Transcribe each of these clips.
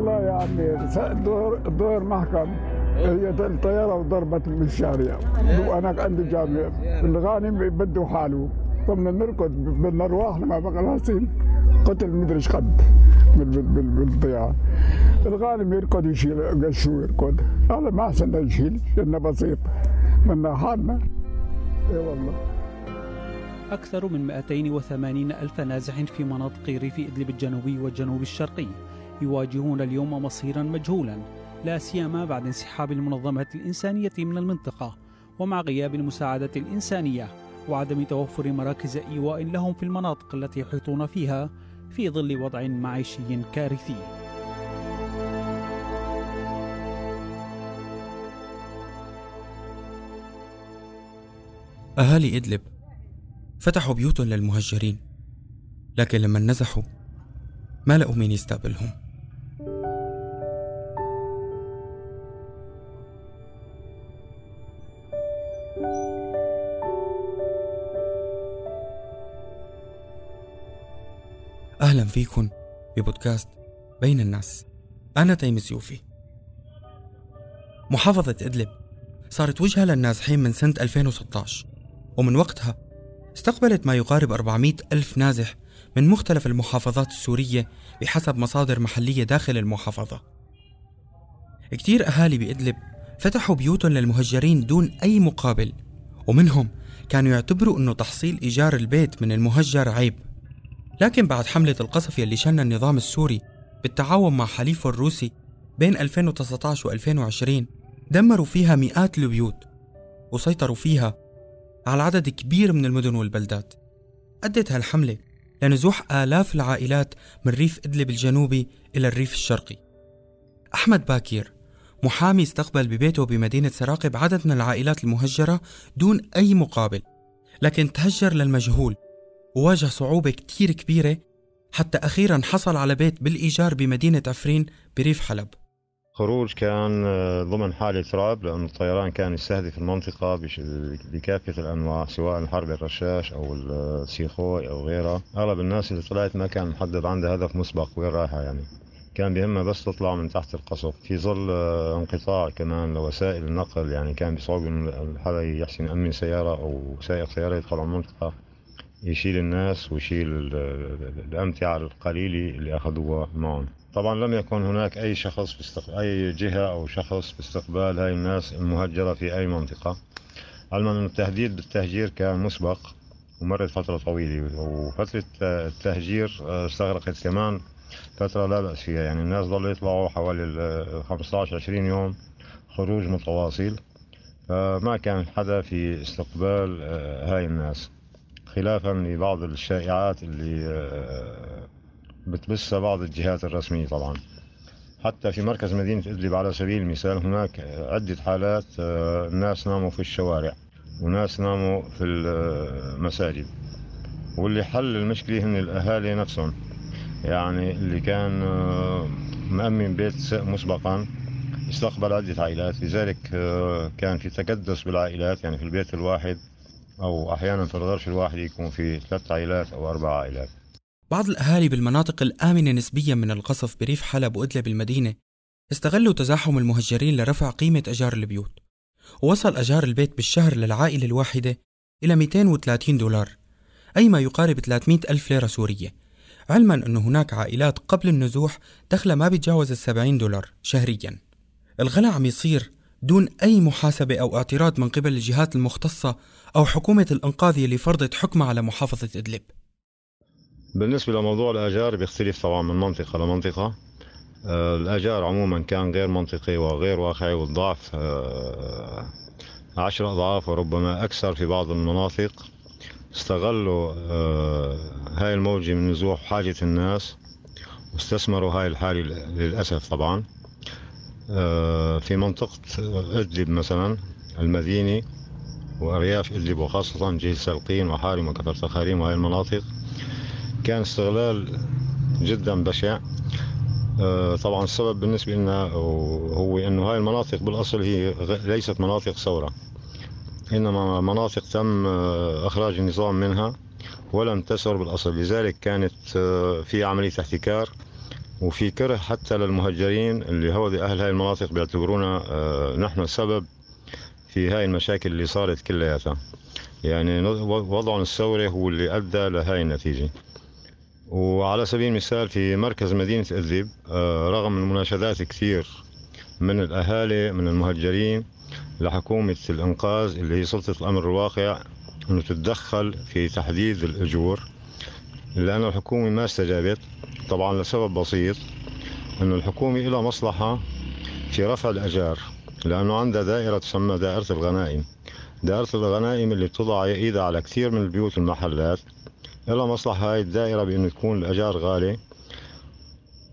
والله يا عمي دور دور محكم هي الطياره وضربت بالشارع وأنا عندي جامع الغانم بده حاله. قمنا نركض بالارواح لما بقى راسين قتل مدري إيش قد بالضياع. الغانم يركض يشيل قشو يركض؟ هذا ما أحسن يشيل لأنه بسيط. منا حالنا اي والله. أكثر من 280 ألف نازح في مناطق ريف إدلب الجنوبي والجنوب الشرقي. يواجهون اليوم مصيرا مجهولا لا سيما بعد انسحاب المنظمات الإنسانية من المنطقة ومع غياب المساعدة الإنسانية وعدم توفر مراكز إيواء لهم في المناطق التي يحيطون فيها في ظل وضع معيشي كارثي. أهالي إدلب فتحوا بيوتهم للمهجرين لكن لما نزحوا ما لقوا مين يستقبلهم. أهلا فيكم ببودكاست بين الناس. أنا تيم سيوفي محافظة إدلب صارت وجهة للنازحين من سنة 2016 ومن وقتها استقبلت ما يقارب 400 ألف نازح من مختلف المحافظات السورية بحسب مصادر محلية داخل المحافظة. كتير أهالي بإدلب فتحوا بيوتهم للمهجرين دون أي مقابل ومنهم كانوا يعتبروا أنه تحصيل إيجار البيت من المهجر عيب. لكن بعد حملة القصف يلي شن النظام السوري بالتعاون مع حليفه الروسي بين 2019 و 2020 دمروا فيها مئات البيوت وسيطروا فيها على عدد كبير من المدن والبلدات. أدت هالحملة لنزوح آلاف العائلات من ريف إدلب الجنوبي إلى الريف الشرقي. أحمد باكير محامي استقبل ببيته بمدينة سراقب عدد من العائلات المهجرة دون أي مقابل لكن تهجر للمجهول وواجه صعوبة كتير كبيرة حتى أخيرا حصل على بيت بالإيجار بمدينة عفرين بريف حلب. خروج كان آه، ضمن حالة رعب لأن الطيران كان يستهدف المنطقة بكافة الأنواع سواء الحرب الرشاش أو السيخوي أو غيرها. أغلب الناس اللي طلعت ما كان محدد عندها هدف مسبق وين رايحة يعني. كان بهمها بس تطلع من تحت القصف. في ظل آه، انقطاع كمان لوسائل النقل يعني كان بصعوبة حدا يحسن يأمن سيارة أو سائق سيارة يدخل على المنطقة. يشيل الناس ويشيل الأمتعة القليلة اللي أخذوها معهم. طبعا لم يكن هناك أي شخص باستق... أي جهة أو شخص باستقبال هاي الناس المهجرة في أي منطقة. علما أن التهديد بالتهجير كان مسبق ومرت فترة طويلة وفترة التهجير استغرقت كمان فترة لا بأس فيها. يعني الناس ضلوا يطلعوا حوالي 15 20 يوم خروج متواصل فما كان حدا في استقبال آه، هاي الناس. خلافا لبعض الشائعات اللي آه، بتبثها بعض الجهات الرسمية طبعا. حتى في مركز مدينة إدلب على سبيل المثال هناك عدة حالات آه، ناس ناموا في الشوارع وناس ناموا في المساجد. واللي حل المشكلة هن الأهالي نفسهم. يعني اللي كان آه، مأمن بيت مسبقا استقبل عدة عائلات. لذلك كان في تكدس بالعائلات يعني في البيت الواحد أو أحيانا في الغرف الواحد يكون في ثلاث عائلات أو أربع عائلات. بعض الأهالي بالمناطق الآمنة نسبيا من القصف بريف حلب وإدلب المدينة استغلوا تزاحم المهجرين لرفع قيمة أجار البيوت. ووصل أجار البيت بالشهر للعائلة الواحدة إلى 230 دولار أي ما يقارب 300 ألف ليرة سورية. علما أن هناك عائلات قبل النزوح دخلها ما بيتجاوز السبعين دولار شهريا. الغلا عم يصير دون أي محاسبة أو اعتراض من قبل الجهات المختصة أو حكومة الإنقاذ اللي فرضت حكمها على محافظة إدلب. بالنسبة لموضوع الآجار بيختلف طبعا من منطقة لمنطقة. آه، الآجار عموما كان غير منطقي وغير واقعي والضعف آه، عشر أضعاف وربما أكثر في بعض المناطق. استغلوا آه، هاي الموجة من نزوح حاجة الناس واستثمروا هاي الحالة للأسف طبعا. في منطقة إدلب مثلا المدينة وأرياف إدلب وخاصة جيل سلقين وحارم وكفر تخاريم وهي المناطق كان استغلال جدا بشع. آه، طبعا السبب بالنسبة لنا هو أنه هاي المناطق بالأصل هي ليست مناطق ثورة إنما مناطق تم آه، إخراج النظام منها ولم تسر بالأصل. لذلك كانت آه، في عملية احتكار. وفي كره حتى للمهجرين اللي هو أهل هاي المناطق بيعتبرونا آه، نحن السبب في هاي المشاكل اللي صارت كلياتها. يعني وضع الثوري هو اللي أدى لهاي النتيجة. وعلى سبيل المثال في مركز مدينة إدلب آه، رغم المناشدات كثير من الأهالي من المهجرين لحكومة الإنقاذ اللي هي سلطة الأمر الواقع أنه تتدخل في تحديد الأجور. لأن الحكومة ما استجابت. طبعا لسبب بسيط أنه الحكومة لها مصلحة في رفع الأجار لأنه عندها دائرة تسمى دائرة الغنائم. دائرة الغنائم اللي بتضع إيدها على كثير من البيوت والمحلات. لها مصلحة هاي الدائرة بأنه تكون الأجار غالي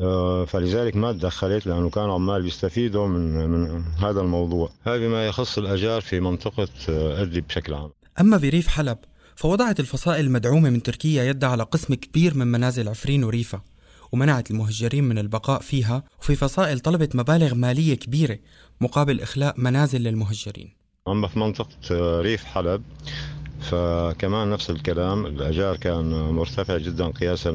آه، فلذلك ما تدخلت لأنه كانوا عمال بيستفيدوا من, من هذا الموضوع. هذا بما يخص الأجار في منطقة آه، أدلب بشكل عام. أما بريف حلب فوضعت الفصائل المدعومة من تركيا يدها على قسم كبير من منازل عفرين وريفا ومنعت المهجرين من البقاء فيها وفي فصائل طلبت مبالغ مالية كبيرة مقابل إخلاء منازل للمهجرين. أما في منطقة آه، ريف حلب. فكمان نفس الكلام الأجار كان مرتفع جدا قياسا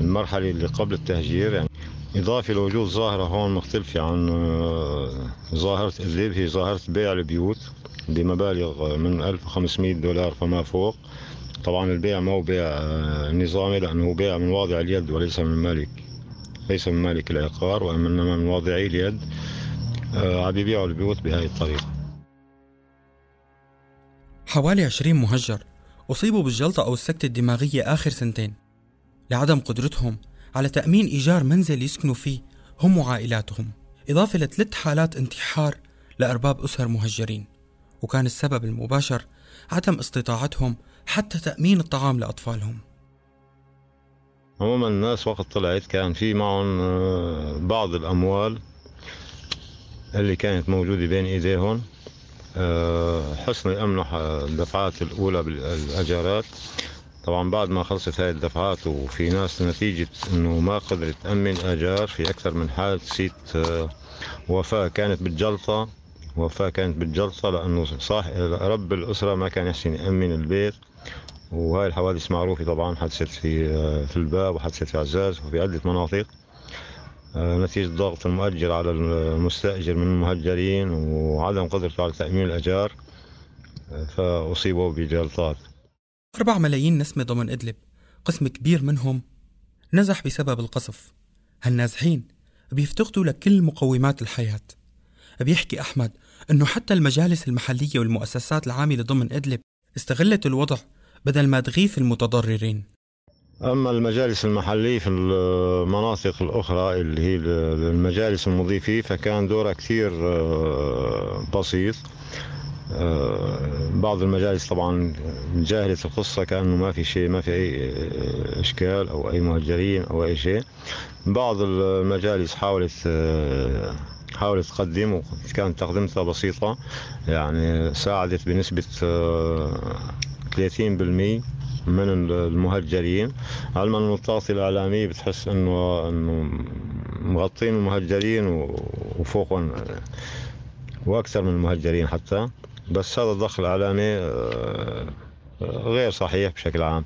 المرحلة اللي قبل التهجير. يعني إضافة لوجود ظاهرة هون مختلفة عن آه، ظاهرة إدلب هي ظاهرة بيع البيوت. بمبالغ من 1500 دولار فما فوق. طبعا البيع ما هو بيع آه، نظامي لأنه هو بيع من واضع اليد وليس من مالك. ليس من مالك العقار وإنما من واضعي اليد. آه، عم يبيعوا البيوت بهذه الطريقة. حوالي 20 مهجر أصيبوا بالجلطة أو السكتة الدماغية آخر سنتين. لعدم قدرتهم على تأمين إيجار منزل يسكنوا فيه هم وعائلاتهم. إضافة لثلاث حالات انتحار لأرباب أسر مهجرين. وكان السبب المباشر عدم استطاعتهم حتى تأمين الطعام لأطفالهم. عموما الناس وقت طلعت كان في معهم آه، بعض الأموال اللي كانت موجودة بين إيديهم آه، حسن يأمنوا الدفعات الأولى بالأجارات. طبعا بعد ما خلصت هاي الدفعات وفي ناس نتيجة إنه ما قدرت تأمن آجار في أكثر من حادثة آه، وفاة كانت بالجلطة. وفاة كانت بالجلطة لأنه صح رب الأسرة ما كان يحسن يأمن البيت. وهاي الحوادث معروفة طبعا حدثت في آه، في الباب وحدثت في عزاز وفي عدة مناطق. آه، نتيجة ضغط المؤجر على المستأجر من المهجرين وعدم قدرته على تأمين الأجار فأصيبوا بجلطات. أربع ملايين نسمة ضمن إدلب. قسم كبير منهم نزح بسبب القصف. هالنازحين بيفتقدوا لكل مقومات الحياة. بيحكي أحمد أنه حتى المجالس المحلية والمؤسسات العاملة ضمن إدلب استغلت الوضع بدل ما تغيث المتضررين. أما المجالس المحلية في المناطق الأخرى اللي هي المجالس المضيفة فكان دورها كثير آه، بسيط. آه، بعض المجالس طبعا جاهلت القصة كأنه ما في شيء ما في أي إشكال أو أي مهجرين أو أي شيء. بعض المجالس حاولت آه، حاولت تقدم وكانت تقدمتها بسيطة يعني ساعدت بنسبة 30% آه، من المهجرين. علما انه التغطية الإعلامية بتحس إنه إنه مغطين المهجرين وفوقهم وأكثر من المهجرين حتى. بس هذا الضخ الإعلامي آه، غير صحيح بشكل عام.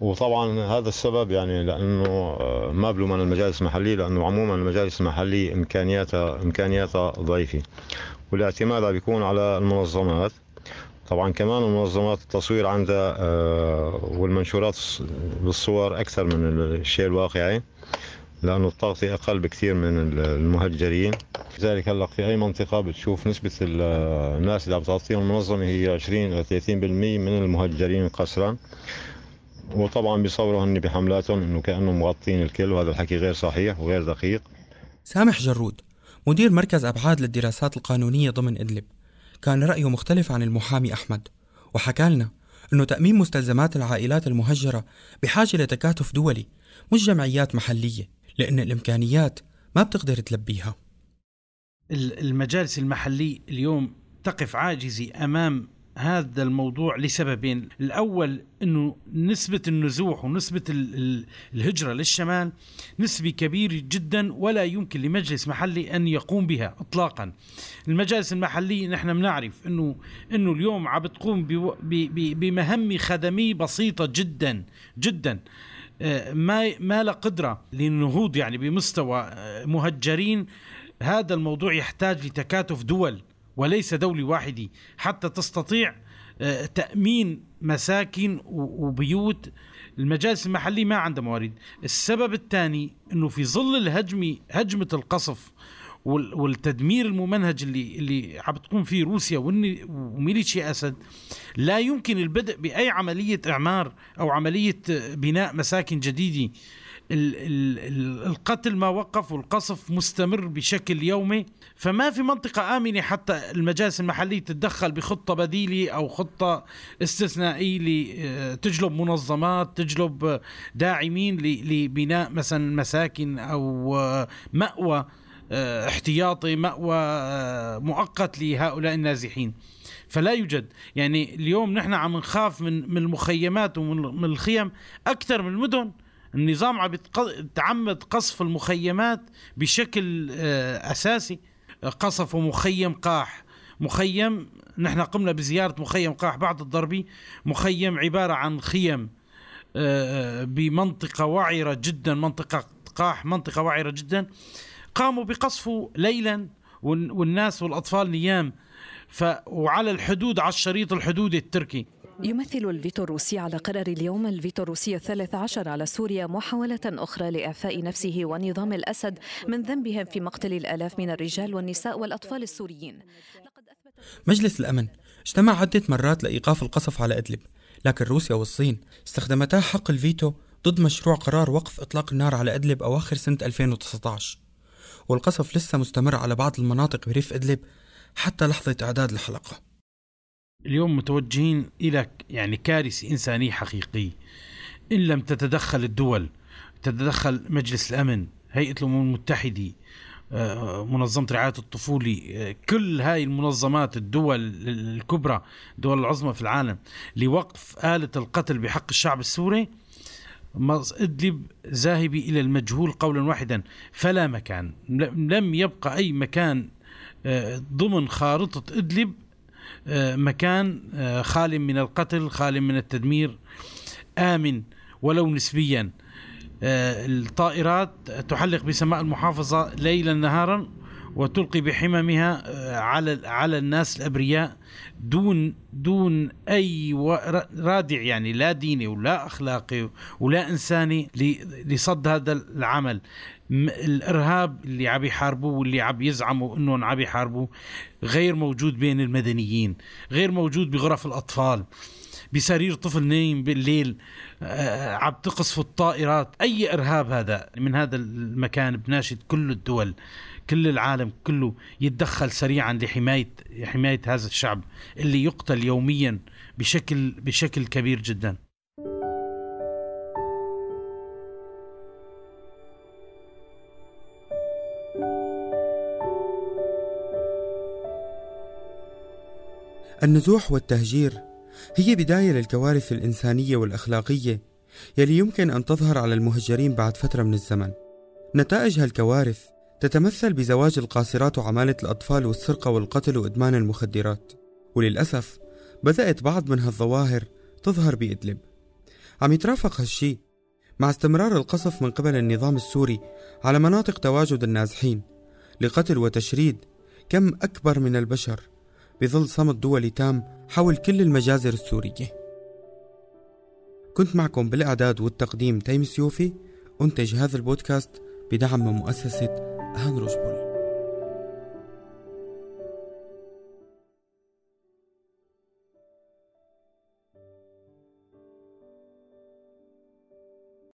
وطبعا هذا السبب يعني لأنه آه، ما بلوم من المجالس المحلية لأنه عموما المجالس المحلية إمكانياتها إمكانياتها ضعيفة. والاعتماد بيكون على المنظمات. طبعا كمان المنظمات التصوير عندها آه، والمنشورات بالصور أكثر من الشيء الواقعي لأنه التغطية أقل بكثير من المهجرين. لذلك هلأ في أي منطقة بتشوف نسبة الناس اللي عم تغطيهم المنظمة هي 20 إلى 30% من المهجرين قسرا وطبعا بيصوروا هن بحملاتهم إنه كأنهم مغطين الكل وهذا الحكي غير صحيح وغير دقيق. سامح جرود مدير مركز ابعاد للدراسات القانونية ضمن إدلب. كان رأيه مختلف عن المحامي أحمد وحكى لنا إنه تأمين مستلزمات العائلات المهجرة بحاجة لتكاتف دولي مش جمعيات محلية لأن الإمكانيات ما بتقدر تلبيها. المجالس المحلية اليوم تقف عاجزة أمام هذا الموضوع لسببين. الأول أنه نسبة النزوح ونسبة الهجرة للشمال نسبة كبيرة جدا ولا يمكن لمجلس محلي أن يقوم بها إطلاقا. المجالس المحلية نحن بنعرف أنه, إنه اليوم عم بتقوم بمهمة خدمية بسيطة جدا جدا. آه، ما ما لا قدرة للنهوض يعني بمستوى آه، مهجرين. هذا الموضوع يحتاج لتكاتف دول. وليس دولة واحدة حتى تستطيع آه، تأمين مساكن وبيوت. المجالس المحلية ما عندها موارد. السبب الثاني أنه في ظل الهجمة هجمة القصف والتدمير الممنهج اللي اللي عم تقوم فيه روسيا وميليشيا أسد لا يمكن البدء بأي عملية إعمار أو عملية بناء مساكن جديدة. القتل ما وقف والقصف مستمر بشكل يومي. فما في منطقة آمنة حتى المجالس المحلية تتدخل بخطة بديلة أو خطة استثنائية لتجلب منظمات تجلب داعمين لبناء مثلا مساكن أو مأوى آه، احتياطي مأوى آه، مؤقت لهؤلاء النازحين. فلا يوجد. يعني اليوم نحن عم نخاف من من المخيمات ومن الخيم أكثر من المدن. النظام عم يتعمد قصف المخيمات بشكل آه، أساسي. قصفوا مخيم قاح. مخيم نحن قمنا بزيارة مخيم قاح بعد الضربة. مخيم عبارة عن خيم بمنطقة وعرة جدا. منطقة قاح منطقة وعرة جدا. قاموا بقصفه ليلا والناس والأطفال نيام. وعلى الحدود على الشريط الحدودي التركي. يمثل الفيتو الروسي على قرار اليوم الفيتو الروسي الثالث عشر على سوريا محاولة أخرى لإعفاء نفسه ونظام الأسد من ذنبهم في مقتل الآلاف من الرجال والنساء والأطفال السوريين. مجلس الأمن اجتمع عدة مرات لإيقاف القصف على إدلب لكن روسيا والصين استخدمتا حق الفيتو ضد مشروع قرار وقف إطلاق النار على إدلب أواخر سنة 2019 والقصف لسه مستمر على بعض المناطق بريف إدلب حتى لحظة إعداد الحلقة. اليوم متوجهين إلى يعني كارثة إنسانية حقيقية إن لم تتدخل الدول تتدخل مجلس الأمن هيئة الأمم المتحدة آه، منظمة رعاية الطفولة آه، كل هاي المنظمات الدول الكبرى الدول العظمى في العالم لوقف آلة القتل بحق الشعب السوري إدلب ذاهب إلى المجهول قولا واحدا فلا مكان. لم يبقى أي مكان آه، ضمن خارطة إدلب مكان آه، خال من القتل خال من التدمير آمن ولو نسبيا. الطائرات تحلق بسماء المحافظة ليلا نهارا وتلقي بحممها على على الناس الأبرياء دون دون أي رادع يعني لا ديني ولا أخلاقي ولا إنساني لصد هذا العمل. الإرهاب اللي عم يحاربوه واللي عم يزعموا انهم عم يحاربوه غير موجود بين المدنيين غير موجود بغرف الأطفال بسرير طفل نايم بالليل آه، عم تقصف الطائرات أي إرهاب هذا من هذا المكان بناشد كل الدول كل العالم كله يتدخل سريعا لحماية حمايه هذا الشعب اللي يقتل يوميا بشكل بشكل كبير جدا. النزوح والتهجير هي بداية للكوارث الإنسانية والأخلاقية يلي يمكن أن تظهر على المهجرين بعد فترة من الزمن. نتائج هالكوارث تتمثل بزواج القاصرات وعمالة الأطفال والسرقة والقتل وإدمان المخدرات. وللأسف بدأت بعض من هالظواهر تظهر بإدلب. عم يترافق هالشي مع استمرار القصف من قبل النظام السوري على مناطق تواجد النازحين لقتل وتشريد كم أكبر من البشر. بظل صمت دولي تام حول كل المجازر السورية. كنت معكم بالإعداد والتقديم تيم سيوفي أنتج هذا البودكاست بدعم من مؤسسة هاينريش بول